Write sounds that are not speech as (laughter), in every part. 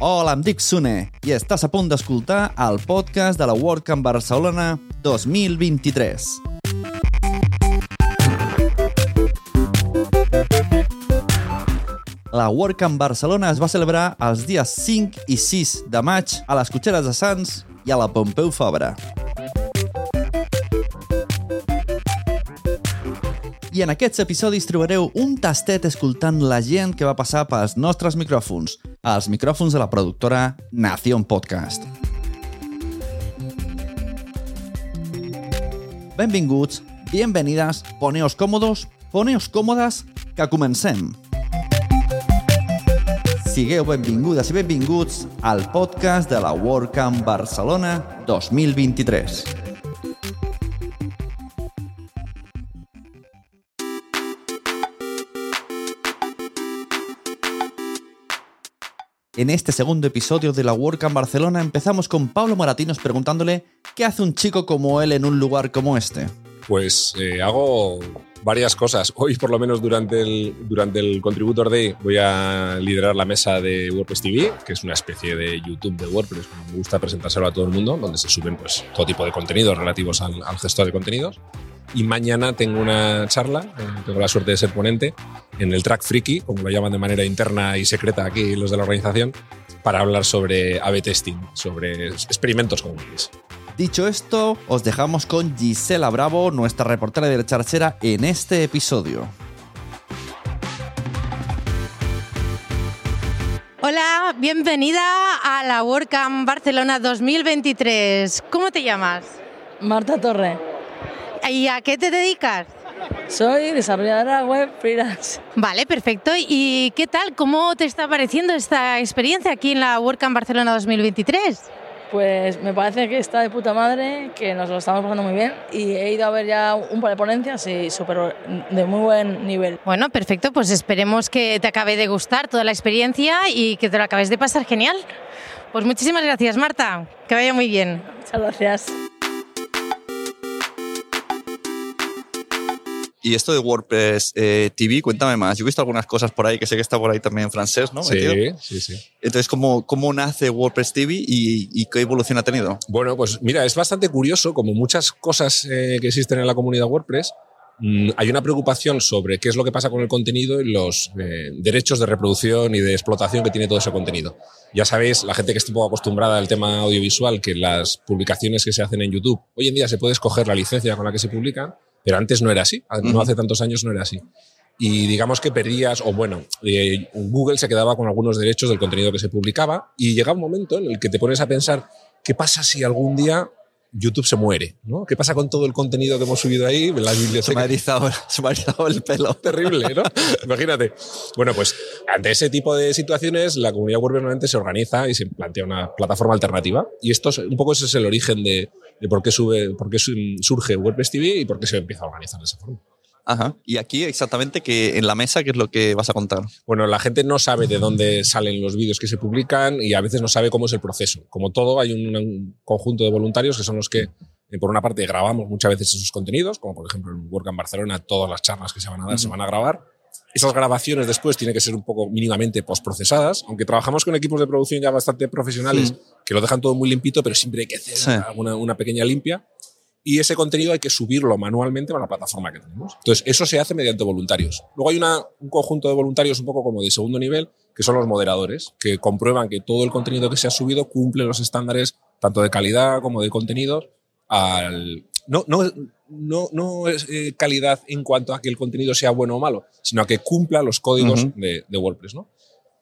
Hola, em dic Sune i estàs a punt d'escoltar el podcast de la WordCamp Barcelona 2023. La WordCamp Barcelona es va celebrar els dies 5 i 6 de maig a les Cotxeres de Sants i a la Pompeu Fabra. I en aquests episodis trobareu un tastet escoltant la gent que va passar pels nostres micròfons, els micròfons de la productora Nación Podcast. Benvinguts, bienvenidas, poneos còmodos, poneos còmodes, que comencem. Sigueu benvingudes i benvinguts al podcast de la WordCamp Barcelona 2023. En este segundo episodio de la WordCamp Barcelona empezamos con Pablo Moratinos preguntándole qué hace un chico como él en un lugar como este. Pues eh, hago varias cosas. Hoy, por lo menos durante el, durante el Contributor Day, voy a liderar la mesa de WordPress TV, que es una especie de YouTube de WordPress, como me gusta presentárselo a todo el mundo, donde se suben pues, todo tipo de contenidos relativos al, al gestor de contenidos. Y mañana tengo una charla, eh, tengo la suerte de ser ponente, en el Track Freaky, como lo llaman de manera interna y secreta aquí los de la organización, para hablar sobre A-B testing, sobre experimentos con WordPress. Dicho esto, os dejamos con Gisela Bravo, nuestra reportera de la charchera, en este episodio. Hola, bienvenida a la WordCamp Barcelona 2023. ¿Cómo te llamas? Marta Torre. ¿Y a qué te dedicas? Soy desarrolladora web freelance. Vale, perfecto. ¿Y qué tal? ¿Cómo te está pareciendo esta experiencia aquí en la WordCamp Barcelona 2023? Pues me parece que está de puta madre, que nos lo estamos pasando muy bien y he ido a ver ya un par de ponencias y súper de muy buen nivel. Bueno, perfecto, pues esperemos que te acabe de gustar toda la experiencia y que te lo acabes de pasar genial. Pues muchísimas gracias, Marta. Que vaya muy bien. Muchas gracias. Y esto de WordPress eh, TV, cuéntame más. Yo he visto algunas cosas por ahí, que sé que está por ahí también en francés, ¿no? Sí, Metido. sí, sí. Entonces, ¿cómo, ¿cómo nace WordPress TV y, y qué evolución ha tenido? Bueno, pues mira, es bastante curioso, como muchas cosas eh, que existen en la comunidad WordPress, mm, hay una preocupación sobre qué es lo que pasa con el contenido y los eh, derechos de reproducción y de explotación que tiene todo ese contenido. Ya sabéis, la gente que está un poco acostumbrada al tema audiovisual, que las publicaciones que se hacen en YouTube, hoy en día se puede escoger la licencia con la que se publican, pero antes no era así, no hace tantos años no era así. Y digamos que perdías, o bueno, eh, Google se quedaba con algunos derechos del contenido que se publicaba y llega un momento en el que te pones a pensar, ¿qué pasa si algún día YouTube se muere? ¿no? ¿Qué pasa con todo el contenido que hemos subido ahí? Las Se me, ha bibliotecas. erizado, se me ha erizado el pelo. (laughs) Terrible, ¿no? Imagínate. Bueno, pues ante ese tipo de situaciones, la comunidad WordPress normalmente se organiza y se plantea una plataforma alternativa. Y esto es, un poco ese es el origen de, de por qué, sube, por qué su- surge WordPress TV y por qué se empieza a organizar de esa forma. Ajá. Y aquí exactamente que en la mesa, ¿qué es lo que vas a contar? Bueno, la gente no sabe de dónde salen los vídeos que se publican y a veces no sabe cómo es el proceso. Como todo, hay un, un conjunto de voluntarios que son los que, eh, por una parte, grabamos muchas veces esos contenidos, como por ejemplo en WordCamp Barcelona, todas las charlas que se van a dar se van a grabar. Esas grabaciones después tienen que ser un poco mínimamente postprocesadas, aunque trabajamos con equipos de producción ya bastante profesionales que lo dejan todo muy limpito, pero siempre hay que hacer Sí. una pequeña limpia y ese contenido hay que subirlo manualmente a la plataforma que tenemos. Entonces, eso se hace mediante voluntarios. Luego hay una- un conjunto de voluntarios un poco como de segundo nivel, que son los moderadores, que comprueban que todo el contenido que se ha subido cumple los estándares tanto de calidad como de contenidos. Al, no, no, no, no es eh, calidad en cuanto a que el contenido sea bueno o malo, sino a que cumpla los códigos de, de WordPress. ¿no?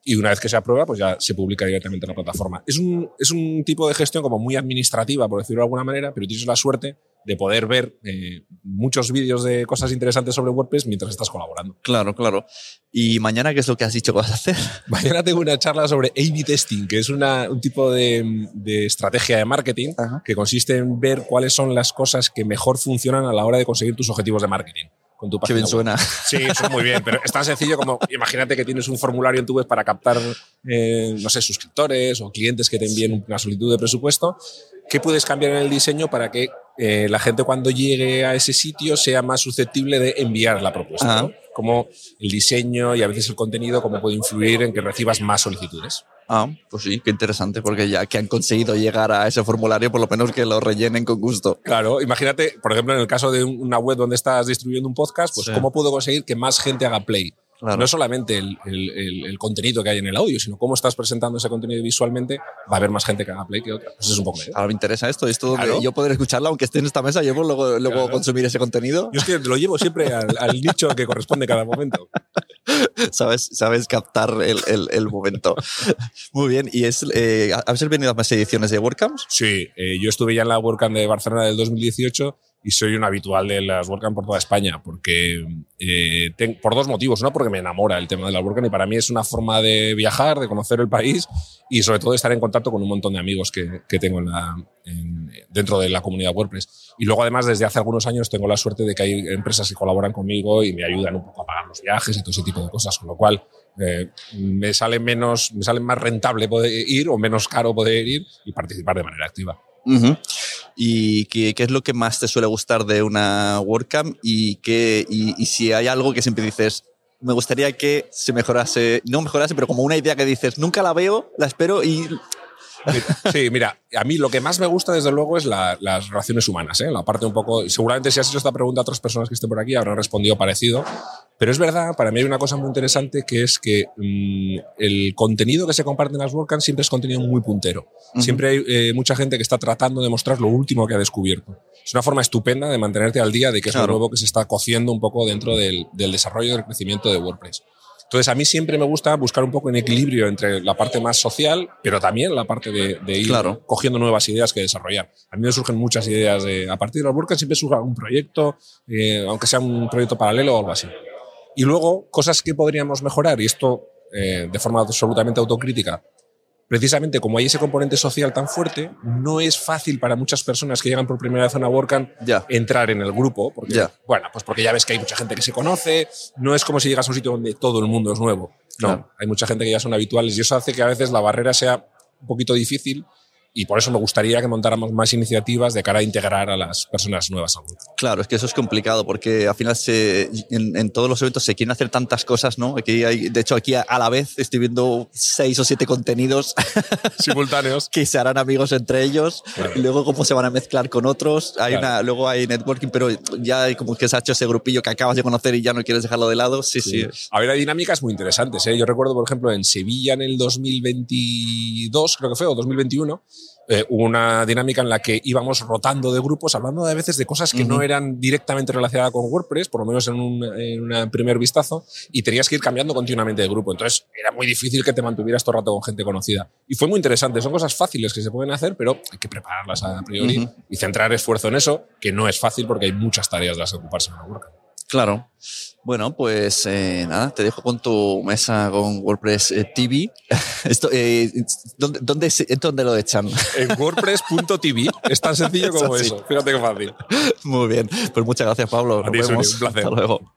Y una vez que se aprueba, pues ya se publica directamente en la plataforma. Es un, es un tipo de gestión como muy administrativa, por decirlo de alguna manera, pero tienes la suerte de poder ver eh, muchos vídeos de cosas interesantes sobre WordPress mientras estás colaborando. Claro, claro. ¿Y mañana qué es lo que has dicho que vas a hacer? (laughs) Mañana tengo una charla sobre A-B testing, que es una, un tipo de, de estrategia de marketing Ajá. que consiste en ver cuáles son las cosas que mejor funcionan a la hora de conseguir tus objetivos de marketing. Con tu Qué bien página web. suena. Sí, eso es muy bien, pero es tan sencillo como imagínate que tienes un formulario en tu web para captar, eh, no sé, suscriptores o clientes que te envíen una solicitud de presupuesto. ¿Qué puedes cambiar en el diseño para que eh, la gente cuando llegue a ese sitio sea más susceptible de enviar la propuesta? ¿no? cómo el diseño y a veces el contenido cómo puede influir en que recibas más solicitudes. Ah, pues sí, qué interesante, porque ya que han conseguido llegar a ese formulario, por lo menos que lo rellenen con gusto. Claro, imagínate, por ejemplo, en el caso de una web donde estás distribuyendo un podcast, pues Sí. cómo puedo conseguir que más gente haga play. Claro. No solamente el, el- el- el contenido que hay en el audio, sino cómo estás presentando ese contenido visualmente, va a haber más gente que haga play que otra. Pues es un poco. Ahora me interesa esto, esto Claro. yo poder escucharlo, aunque esté en esta mesa, yo puedo luego, luego Claro. consumir ese contenido. Yo es que lo llevo siempre (laughs) al, al nicho que corresponde cada momento. sabes, sabes captar el, el- el momento. Muy bien, y es, eh, ¿habéis venido a más ediciones de WordCamps? Sí, eh, yo estuve ya en la WordCamp de Barcelona del 2018 y soy un habitual de las WordCamp por toda España, porque eh, ten- por dos motivos. Uno, porque me enamora el tema de la WordCamp y para mí es una forma de viajar, de conocer el país y sobre todo de estar en contacto con un montón de amigos que, que tengo en la, en- dentro de la comunidad WordPress. Y luego además desde hace algunos años tengo la suerte de que hay empresas que colaboran conmigo y me ayudan un poco a pagar los viajes y todo ese tipo de cosas, con lo cual eh, me sale menos, me sale más rentable poder ir o menos caro poder ir y participar de manera activa. ¿Y qué, qué es lo que más te suele gustar de una WordCamp? Y, qué, y si hay algo que siempre dices, me gustaría que se mejorase, no mejorase, pero como una idea que dices, nunca la veo, la espero y... Sí, mira, a mí lo que más me gusta, desde luego, es la- las relaciones humanas. ¿eh? La parte un poco. Seguramente, si has hecho esta pregunta a otras personas que estén por aquí, habrán respondido parecido. Pero es verdad, para mí hay una cosa muy interesante que es que mm, el contenido que se comparte en las WordCamp siempre es contenido muy puntero. Siempre hay eh, mucha gente que está tratando de mostrar lo último que ha descubierto. Es una forma estupenda de mantenerte al día de que es Claro. lo nuevo que se está cociendo un poco dentro del, del desarrollo y del crecimiento de WordPress. Entonces, a mí siempre me gusta buscar un poco en equilibrio entre la parte más social, pero también la parte de, de ir Claro. cogiendo nuevas ideas que desarrollar. A mí me surgen muchas ideas. de- a partir de las WordCamp siempre surge algún proyecto, eh, aunque sea un proyecto paralelo o algo así. Y luego, cosas que podríamos mejorar, y esto eh, de forma absolutamente autocrítica. Precisamente como hay ese componente social tan fuerte, no es fácil para muchas personas que llegan por primera vez a una WordCamp entrar en el grupo. Porque, Ya. Bueno, pues porque ya ves que hay mucha gente que se conoce, no es como si llegas a un sitio donde todo el mundo es nuevo. No, Claro. hay mucha gente que ya son habituales y eso hace que a veces la barrera sea un poquito difícil y por eso me gustaría que montáramos más iniciativas de cara a integrar a las personas nuevas al grupo. Claro, es que eso es complicado porque al final se, en, en todos los eventos se quieren hacer tantas cosas, ¿no? Aquí hay, de hecho, aquí a, a la vez estoy viendo seis o siete contenidos (laughs) Simultáneos. que se harán amigos entre ellos Claro. y luego cómo se van a mezclar con otros. Hay Claro. una, luego hay networking, pero ya hay como que se ha hecho ese grupillo que acabas de conocer y ya no quieres dejarlo de lado. Sí, sí. A ver, hay dinámicas muy interesantes. ¿eh? Yo recuerdo, por ejemplo, en Sevilla en el 2022, creo que fue, o 2021, eh, una dinámica en la que íbamos rotando de grupos, hablando a veces de cosas que no eran directamente relacionadas con WordPress, por lo menos en un, en primer vistazo, y tenías que ir cambiando continuamente de grupo. Entonces era muy difícil que te mantuvieras todo el rato con gente conocida. Y fue muy interesante. Son cosas fáciles que se pueden hacer, pero hay que prepararlas a priori y centrar esfuerzo en eso, que no es fácil porque hay muchas tareas de las que ocuparse en la WordCamp. Claro. Bueno, pues eh, nada, te dejo con tu mesa con WordPress eh, TV. (laughs) Esto, eh, ¿dónde, dónde, dónde lo echan? (laughs) en wordpress.tv. Es tan sencillo como Eso sí. eso. Fíjate qué fácil. Muy bien. Pues muchas gracias, Pablo. A Nos vemos. un placer. Hasta luego.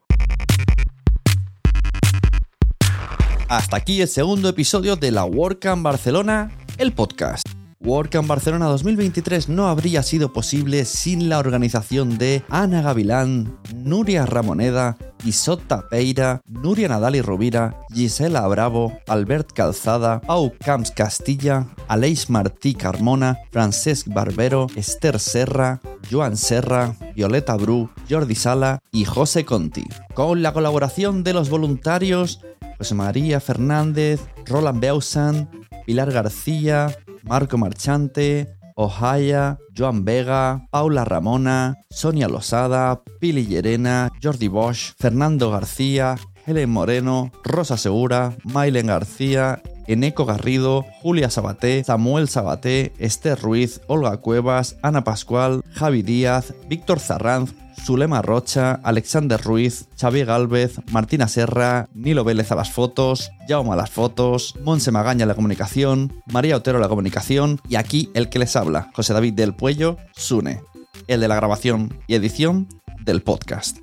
Hasta aquí el segundo episodio de la WordCamp Barcelona, el podcast. WordCamp Barcelona 2023 no habría sido posible sin la organización de Ana Gavilán, Nuria Ramoneda, Isota Peira, Nuria Nadal y Rovira, Gisela Bravo, Albert Calzada, Pau Camps Castilla, Aleix Martí Carmona, Francesc Barbero, Esther Serra, Joan Serra, Violeta Bru, Jordi Sala y José Conti. Con la colaboración de los voluntarios José María Fernández, Roland Beausan, Pilar García, Marco Marchante, Ohaya, Joan Vega, Paula Ramona, Sonia Losada, Pili Llerena, Jordi Bosch, Fernando García, Helen Moreno, Rosa Segura, Mailen García, Eneco Garrido, Julia Sabaté, Samuel Sabaté, Esther Ruiz, Olga Cuevas, Ana Pascual, Javi Díaz, Víctor Zarranz, Zulema Rocha, Alexander Ruiz, Xavier Galvez, Martina Serra, Nilo Vélez a las fotos, Jaume a las fotos, Monse Magaña a la comunicación, María Otero a la comunicación y aquí el que les habla, José David del Puello, Sune, el de la grabación y edición del podcast.